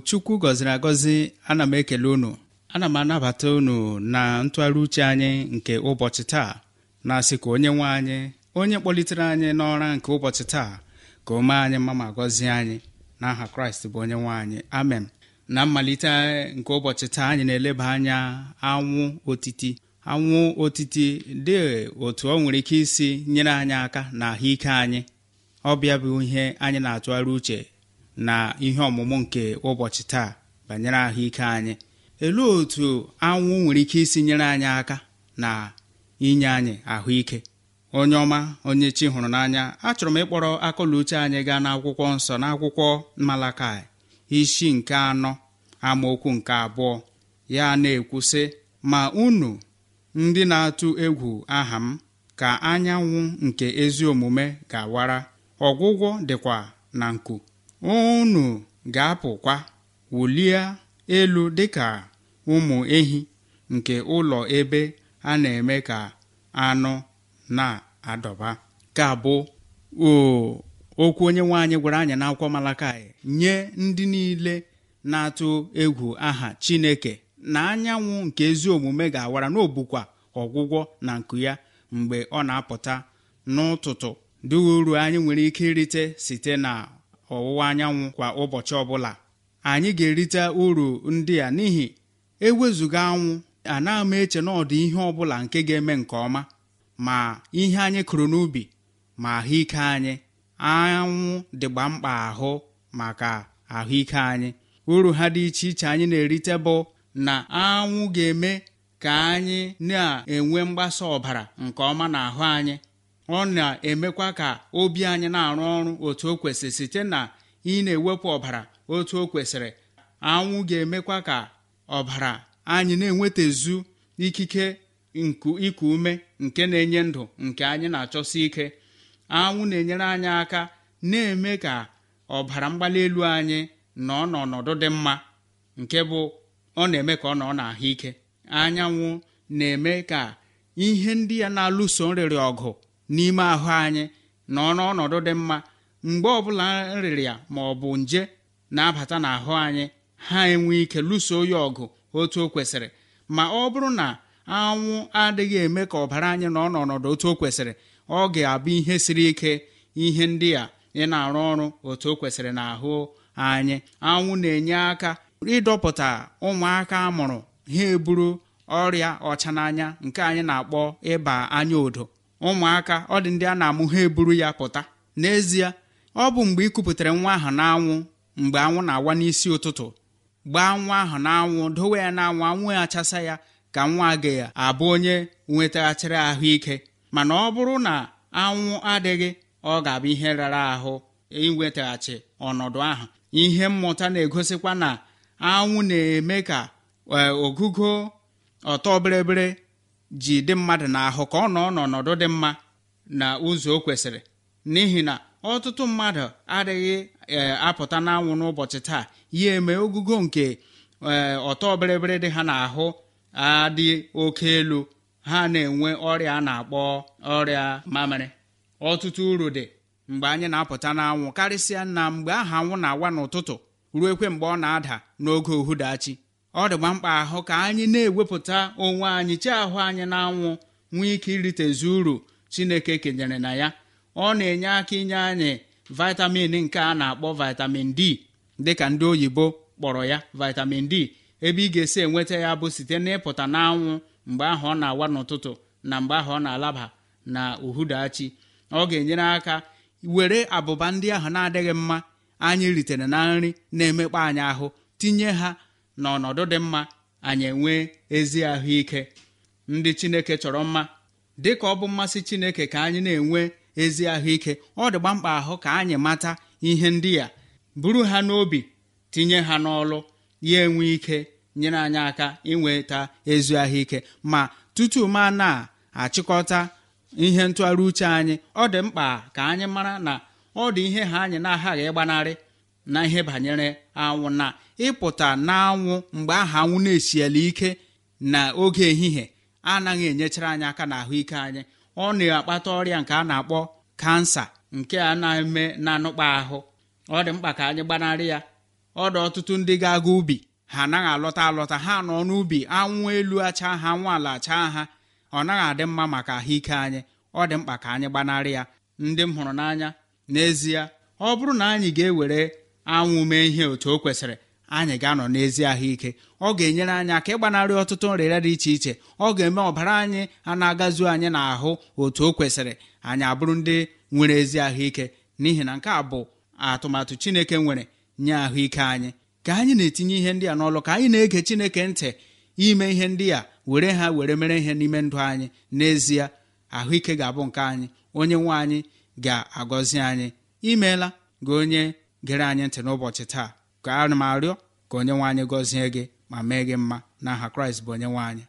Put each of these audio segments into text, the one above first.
Chukwu gọziri agọzi ana m ekele unu. Ana m anabata unu na ntụgharị uche anyị nke ụbọchị taa. Na-asị ka onye nwe anyị onye kpọlitere anyị n'ọra nke ụbọchị taa ka o mee anyị mma ma gọzie anyị. N'aha kraịst bụ onye nwe anyị. Amen. Na mmalite nke ụbọchị taa anyị na-eleba anya anwụ otiti. Anwụ otiti dị otu ọ nwere ike isi nyere anyị aka na ahụike anyị. Ọbịa bụ ihe anyị na-atụgharị uche na ihe ọmụmụ nke ụbọchị taa banyere ahụike anyị. Elu otu anwụ nwere ike isi nyere anyị aka na inye anyị ahụike? Onye ọma onye chi hụrụ n'anya achọrọ m ịkpọrọ akọla anyị gaa n'akwụkwọ nsọ n'akwụkwọ Malakai isi nke anọ amaokwu nke abụọ. Ya na-ekwu sị ma unu ndị na-atụ egwu aha m ka anyanwụ nke ezi omume ga-awara. Ọgwụgwọ dịkwa na nku. Unu ga-apụkwa wulie elu dịka ụmụ ehi nke ụlọ ebe a na-eme ka anụ na-adọba. Ka bụ okwu onye nwe anyị gwara anyị n'akwụkwọ Malakai nye ndị niile na-atụ egwu aha Chineke na anyanwụ nke ezi omume ga-awara n'obukwa ọgwụgwọ na nku ya mgbe ọ na-apụta n'ụtụtụ. Dị uru anyị nwere ike irite site na ọwụwa anyanwụ kwa ụbọchị ọbụla. Anyị ga-erite uru ndị a n'ihi ewezụga anwụ anaghị m eche na ọdụ ihe ọbụla nke ga-eme nke ọma. Ma ihe anyị kụrụ n'ubi ma ahụike anyị anwụ dịgba mkpa ahụ maka ahụike anyị. Uru ha dị iche iche anyị na-erite bụ na anwụ ga-eme ka anyị na-enwe mgbasa ọbara nke ọma n'ahụ anyị. Ọ na-emekwa ka obi anyị na-arụ ọrụ otu o kwesịrị site na ị na-ewepụ ọbara otu o kwesịrị. Anwụ ga-emekwa ka ọbara anyị na-enwetazu ikike iku ume nke na-enye ndụ nke anyị na-achọsi ike. Anwụ na-enyere anyị aka na-eme ka ọbara mgbali elu anyị nọ n'ọnọdụ dị mma nke bụ ọ na-eme ka ọ nọ n'ahụike. Anyanwụ na-eme ka ihe ndị ya na-alụso nrịrị ọgụ n'ime ahụ anyị nọ n'ọnọdụ dị mma. Mgbe ọbụla nrịrị ya ma ọ bụ nje na-abata n'ahụ anyị ha enwe ike lụso ya ọgụ otu o kwesịrị. Ma ọ bụrụ na anwụ adịghị eme ka ọbara anyị nọ n'ọnọdụ otu o kwesịrị ọ ga-abụ ihe siri ike ihe ndị a ị na-arụ ọrụ otu o kwesịrị n'ahụ anyị. Anwụ na-enye aka ịdọpụta ụmụaka amụrụ ha eburu ọrịa ọcha n'anya nke anyị na-akpọ ịba anya odo. Ụmụaka ọ dị ndị a na-amụ ha eburu ya pụta. N'ezie ọ bụ mgbe ị kupụtara nwa ahụ n'anwụ mgbe anwụ na-awa n'isi ụtụtụ gbaa nwa ahụ n'anwụ dowe ya n'anwụ anwụ achasa ya ka nwa gị abụ onye nwetaghachiri ahụike. Mana ọ bụrụ na anwụ adịghị ọ ga-abụ ihe rara ahụ inwetaghachi ọnọdụ ahụ. Ihe mmụta na-egosikwa na anwụ na-eme ka ogugo ọtọ bịrịbịrị ji dị mmadụ n'ahụ ka ọ nọ n'ọnọdụ dị mma na ụzọ o kwesịrị. N'ihi na ọtụtụ mmadụ adịghị apụta n'anwụ n'ụbọchị taa. Ya eme ogugo nke ọtọ bịrịbịrị dị ha n'ahụ adị oke elu. Ha na-enwe ọrịa a na-akpọ ọrịa mamịrị. Ọtụtụ uru dị mgbe anyị na-apụta n'anwụ. Karịsịa na mgbe ahụ anwụ na-awa n'ụtụtụ ruo ekwe mgbe ọ na-ada n'oge uhudachi ọ dịgba mkpa ahụ ka anyị na-ewepụta onwe anyị chi ahụ anyị n'anwụ nwee ike iritezi uru chineke kenyere na ya. Ọ na-enye aka inye anyị vitamin nke a na-akpọ vitamin d dịka ndị oyibo kpọrọ ya vitamin d. Ebe ị ga-esi enweta ya bụ site n'ịpụta n'anwụ mgbe ahụ ọ na-awa n'ụtụtụ na mgbe ahụ ọ na-alaba na uhudachi. Ọ ga-enyere aka were abụba ndị ahụ na-adịghị mma anyị ritere na nri na-emekpa anyị ahụ tinye ha n'ọnọdụ dị mma anyị enwee ezi ahụike. Ndị chineke chọrọ mma dị ka ọ bụ mmasị chineke ka anyị na-enwe ezi ahụike ọ dịgba mkpa ahụ ka anyị mata ihe ndị a. Buru ha n'obi tinye ha n'ọlụ ya enwe ike nyere anyị aka inweta ezi ahụike. Ma tutu ma na-achịkọta ihe ntụgharị uche anyị ọ dị mkpa ka anyị mara na ọ dị ihe ha anyị na-aghaghị ịgbanarị na ihe banyere anwụ na ịpụta n'anwụ mgbe ahụ anwụ na-esiela ike na oge ehihie anaghị enyechara anyị aka na ahụike anyị. Ọ na-akpata ọrịa nke a na-akpọ kansa nke a na-eme na-anụkpa ahụ. Ọ dị mkpa ka anyị gbanarị ya. Ọ dị ọtụtụ ndị ga-aga ubi ha anaghị alọta alọta. Ha nọ n'ubi anwụ elu acha ha anwụ ala chaa ha ọ naghị adị mma maka ahụike anyị. Ọ dị mkpa ka anyị gbanarị ya. Ndị m hụrụ n'anya n'ezie ọ bụrụ na anyị ga-ewere anwụ mee ihe otu o kwesịrị anyị ga-anọ n'ezi ahụike. Ọ ga-enyere anyị aka ịgbanarị ọtụtụ nrịrịa dị iche iche. Ọ ga-eme ọbara anyị a na-agazu anyị n'ahụ otu o kwesịrị. Anyị abụrụ ndị nwere ezi ahụike. N'ihi na nke a bụ atụmatụ chineke nwere nye ahụike anyị. Ka anyị na-etinye ihe ndị a n'ọlụ ka anyị na-ege chineke ntị ime ihe ndị a were ha were mere ihe n'ime ndụ anyị. N'ezie ahụike ga-abụ nke anyị. Onye nwe anyị ga-agọzi anyị. Imeela gị onye gere anyị ntị n'ụbọchị taa. Ka ana m arịọ ka onye nwe anyị gọzie gị ma mee gị mma. N'aha kraịst bụ onye nwe anyị.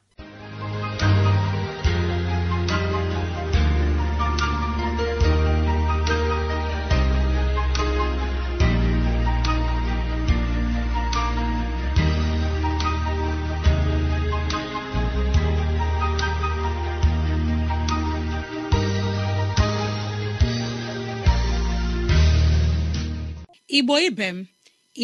Igbo ibe m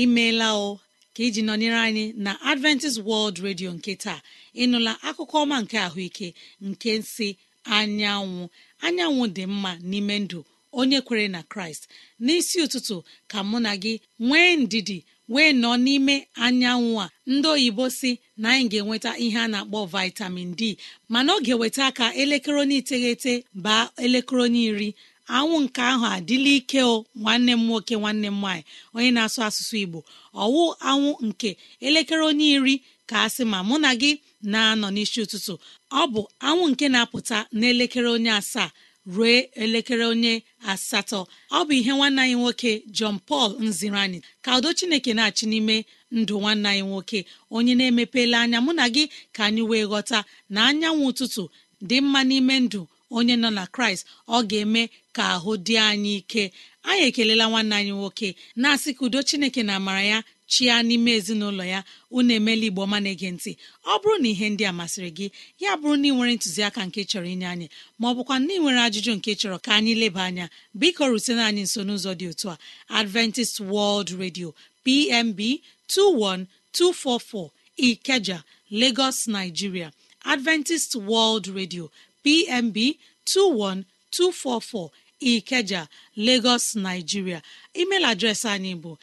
imeela o ka iji nọnyere anyị na adventist world radio nke taa. Ịnụla akụkọ ọma nke ahụike nke si anyanwụ. Anyanwụ dị mma n'ime ndụ onye kwere na kraịst. N'isi ụtụtụ ka mụ na gị nwee ndidi wee nọ n'ime anyanwụ a. Ndị oyibo si na anyị ga-enweta ihe a na-akpọ vitamin d mana ọ ga-eweta aka elekere onye iteghete baa elekere onye iri. Anwụ nke ahụ adịla ike o nwanne m nwoke nwanne m nwaanyị onye na-asụ asụsụ igbo. Ọwụ anwụ nke elekere onye iri ka a sị ma mụ na gị na-anọ n'isi ụtụtụ. Ọ bụ anwụ nke na-apụta n'elekere onye asaa ruo elekere onye asatọ. Ọ bụ ihe nwanne anyị nwoke John Paul nziri anyị. Ka udo Chineke na-achị n'ime ndụ nwanne anyị nwoke onye na-emepela anya. Mụ na gị ka anyị wee ghọta na anyanwụ ụtụtụ dị mma n'ime ndụ onye nọ na kraịst ọ ga-eme ka ahụ dị anyị ike. Anyị ekelela nwanne anyị nwoke na-asị ka udo chineke na amara ya chia n'ime ezinụlọ ya. Unu emela igbo ọma na-ege ntị. Ọ bụrụ na ihe ndị a masịrị gị ya bụrụ na ị nwere ntụziaka nke chọrọ inye anyị ma ọ bụkwa na nwere ajụjụ nke chọrọ ka anyị leba anya biko rutena anyị nso n'ụzọ dị otu a. Adventist World Radio PMB 21244 Ikeja Lagos Nigeria. Adventist World Radio PMB 21244 Ikeja Lagos Nigeria. Email adreesị anyị bụ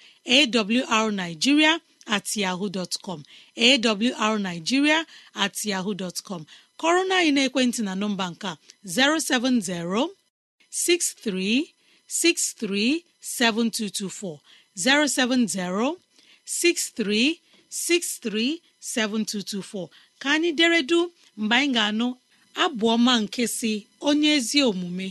awrnigeria at yahoo dot com awrnigeria at com. Kọrọ anyị n'ekwentị na nọmba nke a 070 6363 7224 070 6363 7224 ka anyị deredu mgbe anyị ga-anụ abụ ọma nke si onye ezi omume.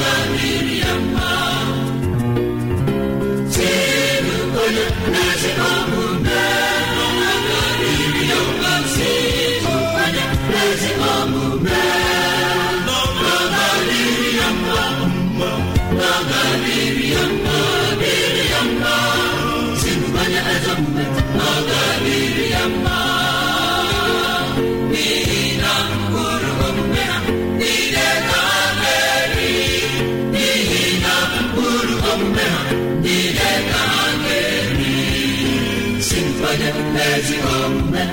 Ezi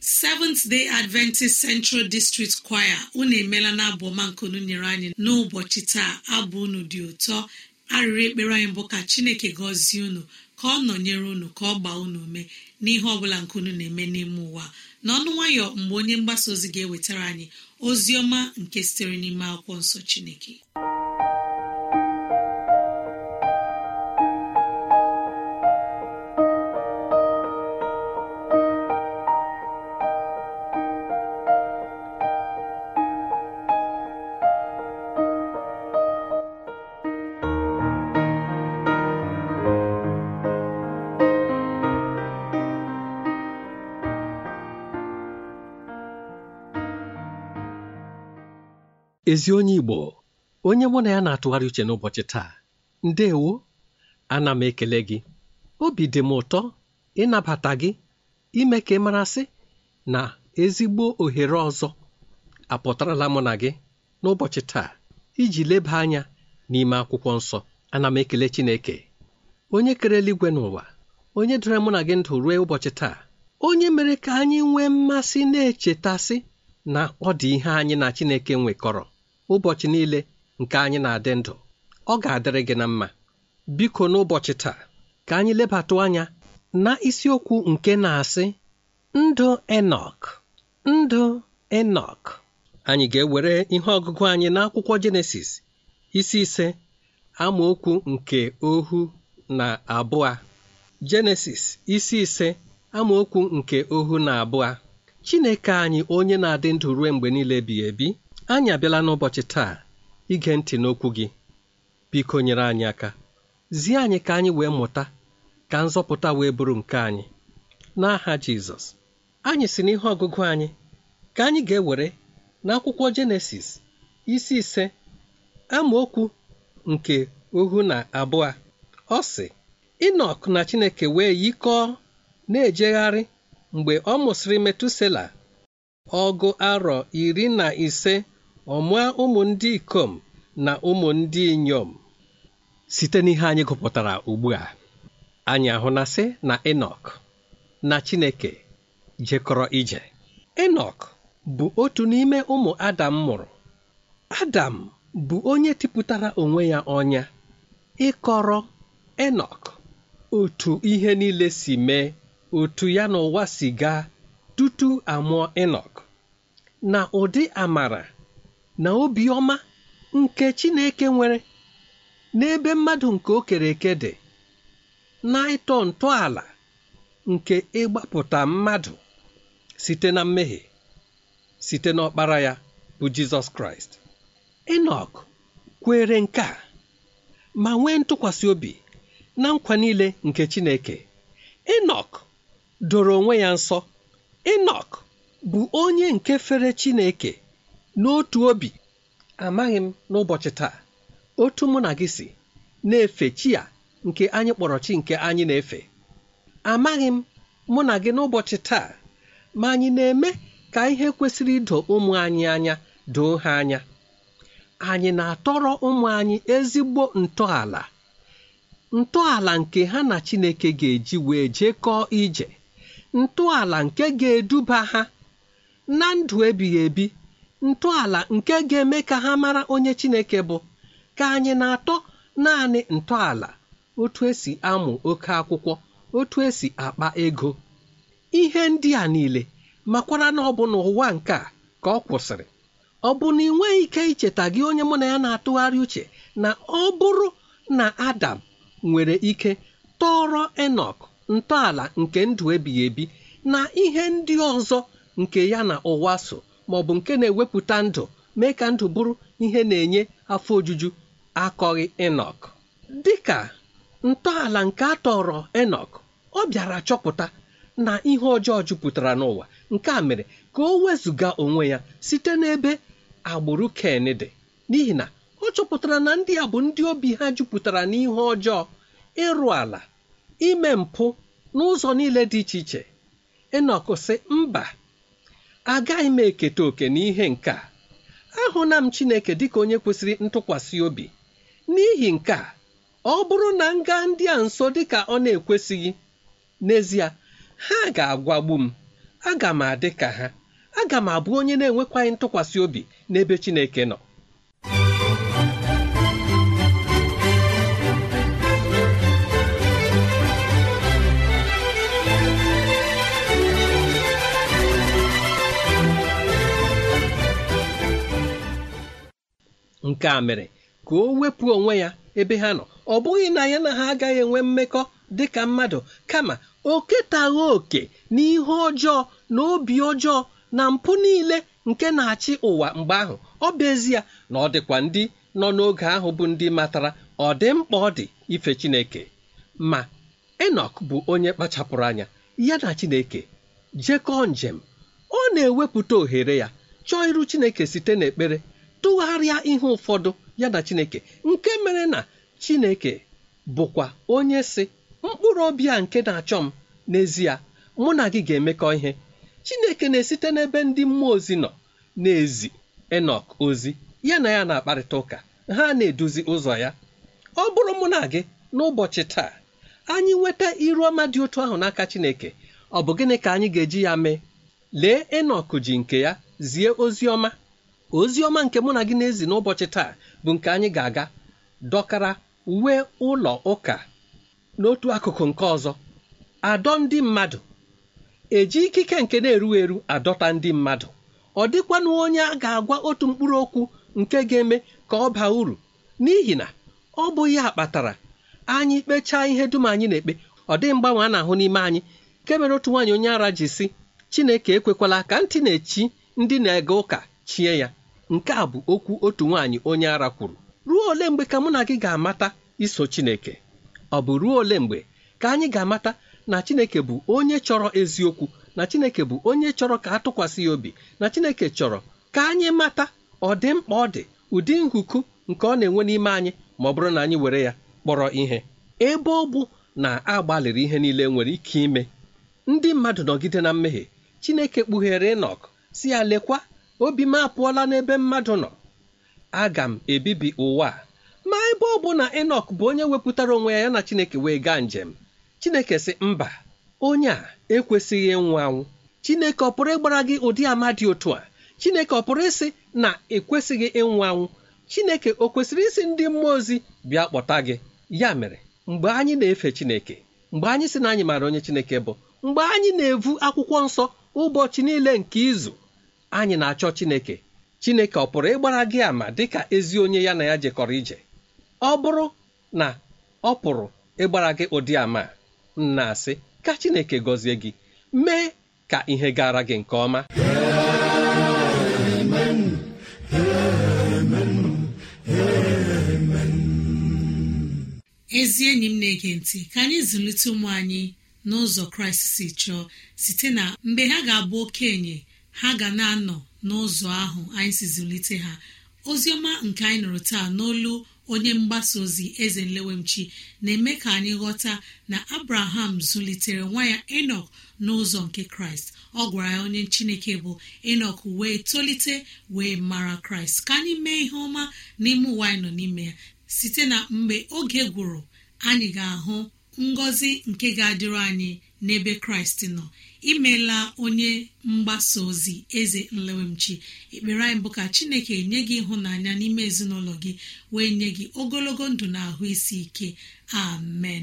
seventh day adventist central district choir unu emela na abụ ọma nkunu nyere anyị n'ụbọchị taa abụ unu dị ụtọ. Arịrị ekpere anyị bụ ka chineke gọzie unu ka ọ nọnyere unu ka ọ gbaa unu ume n'ihe ọbụla nkunu na-eme n'ime ụwa. N'ọnụ nwayọ mgbe onye mgbasa ozi ga-ewetara anyị ozi ọma nke sitere n'ime akwụkwọ nsọ chineke. Ezi onye Igbo onye mụ na ya na-atụgharị uche n'ụbọchị taa ndewo ana m ekele gị. Obi dị m ụtọ ịnabata gị ime ka ị marasị na ezigbo ohere ọzọ apụtarala mụ na gị n'ụbọchị taa iji leba anya n'ime akwụkwọ nsọ. Ana m ekele Chineke onye kere eluigwe n'ụwa onye dere mụ na gị ndụ ruo ụbọchị taa onye mere ka anyị nwee mmasị na-echetasị na ọ dị ihe anyị na Chineke nwekọrọ. Ụbọchị niile nke anyị na-adị ndụ ọ ga-adịrị gị na mma. Biko n'ụbọchị taa ka anyị lebatụ anya na isiokwu nke na-asị ndụ Enọk ndụ Enọk anyị ga-ewere ihe ọgụgụ anyị n'akwụkwọ Jenesis isi ise amaokwu nke ohu na abụọ. Jenesis isi ise amaokwu nke ohu na abụọ. Chineke anyị onye na-adị ndụ ruo mgbe niile ebighị ebi anyị abịala n'ụbọchị taa ige ntị n'okwu gị. Biko nyere anyị aka. Zie anyị ka anyị wee mụta ka nzọpụta wee bụrụ nke anyị. N'aha Jizọs anyị si n'ihe ọgụgụ anyị ka anyị ga-ewere n'akwụkwọ Jenesis isi ise amaokwu nke ohu na abụọ. Ọ sị Inọk na Chineke wee yikọọ na-ejegharị mgbe ọ mụsịrị Metusela ọgụ arọ iri na ise. Ọ mụọ ụmụ ndị ikom na ụmụ ndị inyom. Site n'ihe anyị gụpụtara ugbu a anyị ahụnasị na Enọk na Chineke jekọrọ ije. Enọk bụ otu n'ime ụmụ Adam mụrụ. Adam bụ onye tipụtara onwe ya ọnya ịkọrọ Enọk otu ihe niile si mee otu ya n'ụwa si gaa tutu amụọ Enọk na ụdị amara na obiọma nke Chineke nwere n'ebe mmadụ nke o kere eke dị na ịtọ ntọala nke ịgbapụta mmadụ site na mmehie site n'ọkpara ya bụ Jizọs Kraịst. Enọk kwere nke a ma nwee ntụkwasị obi na nkwa niile nke Chineke. Enọk doro onwe ya nsọ. Enọk bụ onye nke fere Chineke n'otu obi amaghị m n'ụbọchị taa otu mụ na gị si na-efe chi a nke anyị kpọrọ chi nke anyị na-efe. Amaghị m mụ na gị n'ụbọchị taa ma anyị na-eme ka ihe kwesịrị ido ụmụ anyị anya doo ha anya. Anyị na-atọrọ ụmụ anyị ezigbo ntọala ntọala nke ha na Chineke ga-eji wee jekọọ ije ntọala nke ga-eduba ha na ndụ ebighị ebi ntọala nke ga-eme ka ha mara onye Chineke bụ ka anyị na-atọ naanị ntọala. Otu esi amụ oke akwụkwọ otu esi akpa ego. Ihe ndị a niile makwara na ọ bụ n'ụwa nke a ka ọ kwụsịrị. Ọ bụ na ị nweghị ike icheta gị onye mụ na ya na-atụgharị uche na ọ bụrụ na Adam nwere ike tọrọ Enọk ntọala nke ndụ ebighị ebi na ihe ndị ọzọ nke ya na ụwa so. Ma ọ bụ nke na-ewepụta ndụ mee ka ndụ bụrụ ihe na-enye afọ ojuju akọghị Enọk dịka ntọala nke a tọrọ Enọk ọ bịara chọpụta na ihe ọjọọ jupụtara n'ụwa. Nke a mere ka o wezụga onwe ya site n'ebe agbụrụ Ken dị. N'ihi na ọ chọpụtara na ndị a bụ ndị obi ha jupụtara n'ihe ọjọọ ịrụ ala ime mpụ n'ụzọ niile dị iche iche. Enọk sị mba agaghị m eketa oke n'ihe nke a. Ahụna m Chineke dịka onye kwesịrị ntụkwasị obi. N'ihi nke a ọ bụrụ na m gaa ndị a nso dịka ọ na-ekwesịghị n'ezie ha ga-agwagbu m. Aga m adị ka ha. Aga m abụ onye na-enwekwaghị ntụkwasị obi n'ebe Chineke nọ. Nke a mere ka o wepụ onwe ya ebe ha nọ. Ọ bụghị na ya na ha agaghị enwe mmekọ dị ka mmadụ kama o ketaghị oke n'ihe ọjọọ na obi ọjọọ na mpụ niile nke na-achị ụwa mgbe ahụ. Ọ bụ ezie na ọ dịkwa ndị nọ n'oge ahụ bụ ndị matara ọ dị mkpa ọ dị ife Chineke. Ma Enọk bụ onye kpachapụrụ anya ya na Chineke jekọọ njem. Ọ na-ewepụta ohere ya chọọ iru Chineke site n'ekpere. Tụgharịa ihe ụfọdụ ya na chineke. Nke mere na chineke bụkwa onye si mkpụrụ obi a nke na-achọ m n'ezie mụ na gị ga-emekọ ihe. Chineke na-esite n'ebe ndị mmụọ ozi nọ na-ezi enok ozi ya na ya na-akparịta ụka ha na-eduzi ụzọ ya. Ọ bụrụ mụ na gị n'ụbọchị taa anyị nweta iru ọma dị otu ahụ n'aka chineke ọ bụ gịnị ka anyị ga-eji ya mee? Lee enok ji nke ya zie ozi ọma. Ozi ọma nke mụ na gị na-ezi n'ụbọchị taa bụ nke anyị ga-aga dọkara uwe ụlọ ụka n'otu akụkụ nke ọzọ. Adọ ndị mmadụ. Eji ikike nke na-erughị eru adọta ndị mmadụ. Ọ dịkwanụ onye a ga-agwa otu mkpụrụ okwu nke ga-eme ka ọ baa uru. N'ihi na ọ bụ ya kpatara anyị kpechaa ihe dum anyị na-ekpe. Ọ dịghị mgbanwe a na-ahụ n'ime anyị. Nke mere otu nwaanyị onye ara ji si Chineke ekwekwala ka ntị na-echi ndị na-ege ụka chie ya. Nke a bụ okwu otu nwaanyị onye ara kwuru. Ruo ole mgbe ka mụ na gị ga-amata iso Chineke? Ọ bụ ruo ole mgbe ka anyị ga-amata na Chineke bụ onye chọrọ eziokwu na Chineke bụ onye chọrọ ka atụkwasị ya obi na Chineke chọrọ ka anyị mata ọ dị mkpa ọ dị ụdị nhuku nke ọ na-enwe n'ime anyị ma ọ bụrụ na anyị were ya kpọrọ ihe. Ebe ọ bụ na agbalịrị ihe niile nwere ike ime ndị mmadụ nọgide na mmehie Chineke kpughere Enọk si ya lekwa obi m apụọla n'ebe mmadụ nọ. Aga m ebibi ụwa ma ebe ọ bụ na Enọk bụ onye wepụtara onwe ya na Chineke wee gaa njem. Chineke sị mba onye a ekwesịghị ịnwụ anwụ. Chineke ọ pụrụ ịgbara gị ụdị ama dị otu a? Chineke ọ pụrụ ịsị na ekwesịghị ịnwụ anwụ? Chineke o kwesịrị isi ndị mmụọ ozi bịa kpọta gị? Ya mere mgbe anyị na-efe Chineke mgbe anyị sị na anyị maara onye Chineke bụ mgbe anyị na-evu akwụkwọ nsọ ụbọchị niile nke izu anyị na-achọ Chineke. Chineke ọ pụrụ ịgbara gị ama dịka ezi onye ya na ya jekọrọ ije? Ọ bụrụ na ọ pụrụ ịgbara gị ụdị ama na-asị ka Chineke gọzie gị mee ka ihe gara gị nke ọma. Ezi enyi m na-ege ntị ka anyị zụlite ụmụ anyị n'ụzọ kraịst si chọọ site na mgbe ha ga-abụ okenye ha ga na-anọ n'ụzọ ahụ anyị si zụlite ha. Oziọma nke anyị nụrụ taa n'olu onye mgbasa ozi eze nlewemchi na-eme ka anyị ghọta na abraham zụlitere nwa ya enok n'ụzọ nke kraịst. Ọ gwara ya onye chineke bụ enok wee tolite wee mara kraịst. Ka anyị mee ihe ọma n'ime ụwa anyị nọ n'ime ya. Site na mgbe oge gwụrụ anyị ga-ahụ ngọzi nke ga-adịrị anyị n'ebe kraịst nọ. Imeela onye mgbasa ozi eze nlewemchi. Ekpere anyị bụ ka chineke nye gị ịhụnanya n'ime ezinụlọ gị wee nye gị ogologo ndụ na ahụ isi ike. Amen.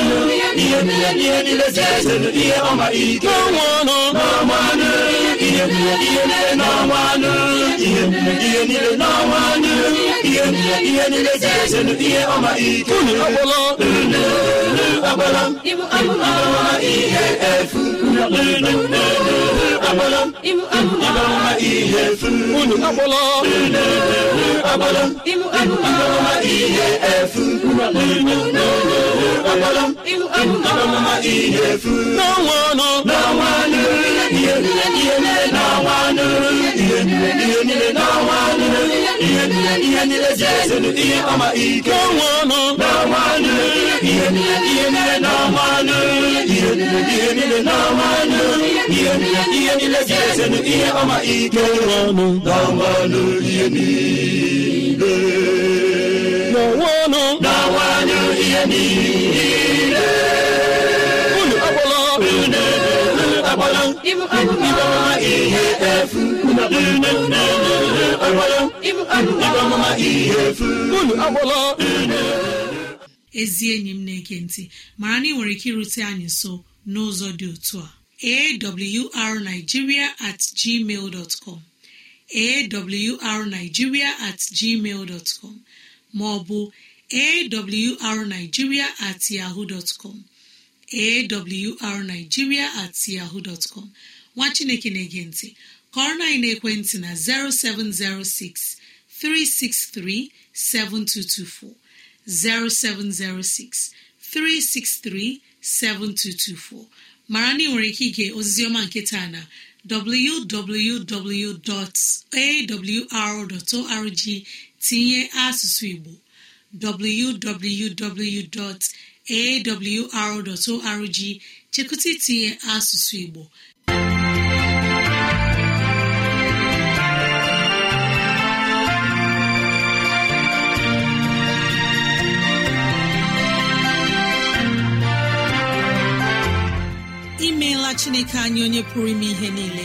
ihe niile ihe niile ihe niile zezenu ihe ọma ike n'ọnwa anọ n'ọnwanụ ihe niile n'ọnwanụ ihe niile n'ọnwanụ ihe niile zezenu ihe ọma ike unu akpọla agbala ibu amụma ihe efu agbala ibu amụma ihe efu unu akpọla agbala ibu amụma ihe efu agbala ibu amụma ihe efu n'ọnwa n'ọnwa n'ọnwanụ ihe niile ihe niile ọma ike n'ọnwa anọ n'ọnwanụ ihe niile n'ọnwa anọ n'ọnwanụ ihe niile. Unu akpọla agbala ibu amụma ihe efu. Agbala ibu amụma ihe efu. Unu akpọla. Ezi enyi m na-ege ntị mara na ị nwere ike irute anyị nso n'ụzọ dị otu a. Awrnigeria at gmail dot com. Awrnigeria at gmail com. Maọbụ awrnigeria at yahoo com. Awrnigeria at yahoo com. Nwa chineke na-ege ntị kọrọ na ekwentị na 0706 363 7224 0706 363 7224 mara na ị nwere ike ige oziziọma nke taa na www.awr.org tinye asụsụ Igbo www.awr.org chekụta itinye asụsụ Igbo. Imeela chineke anyị onye pụrụ ime ihe niile.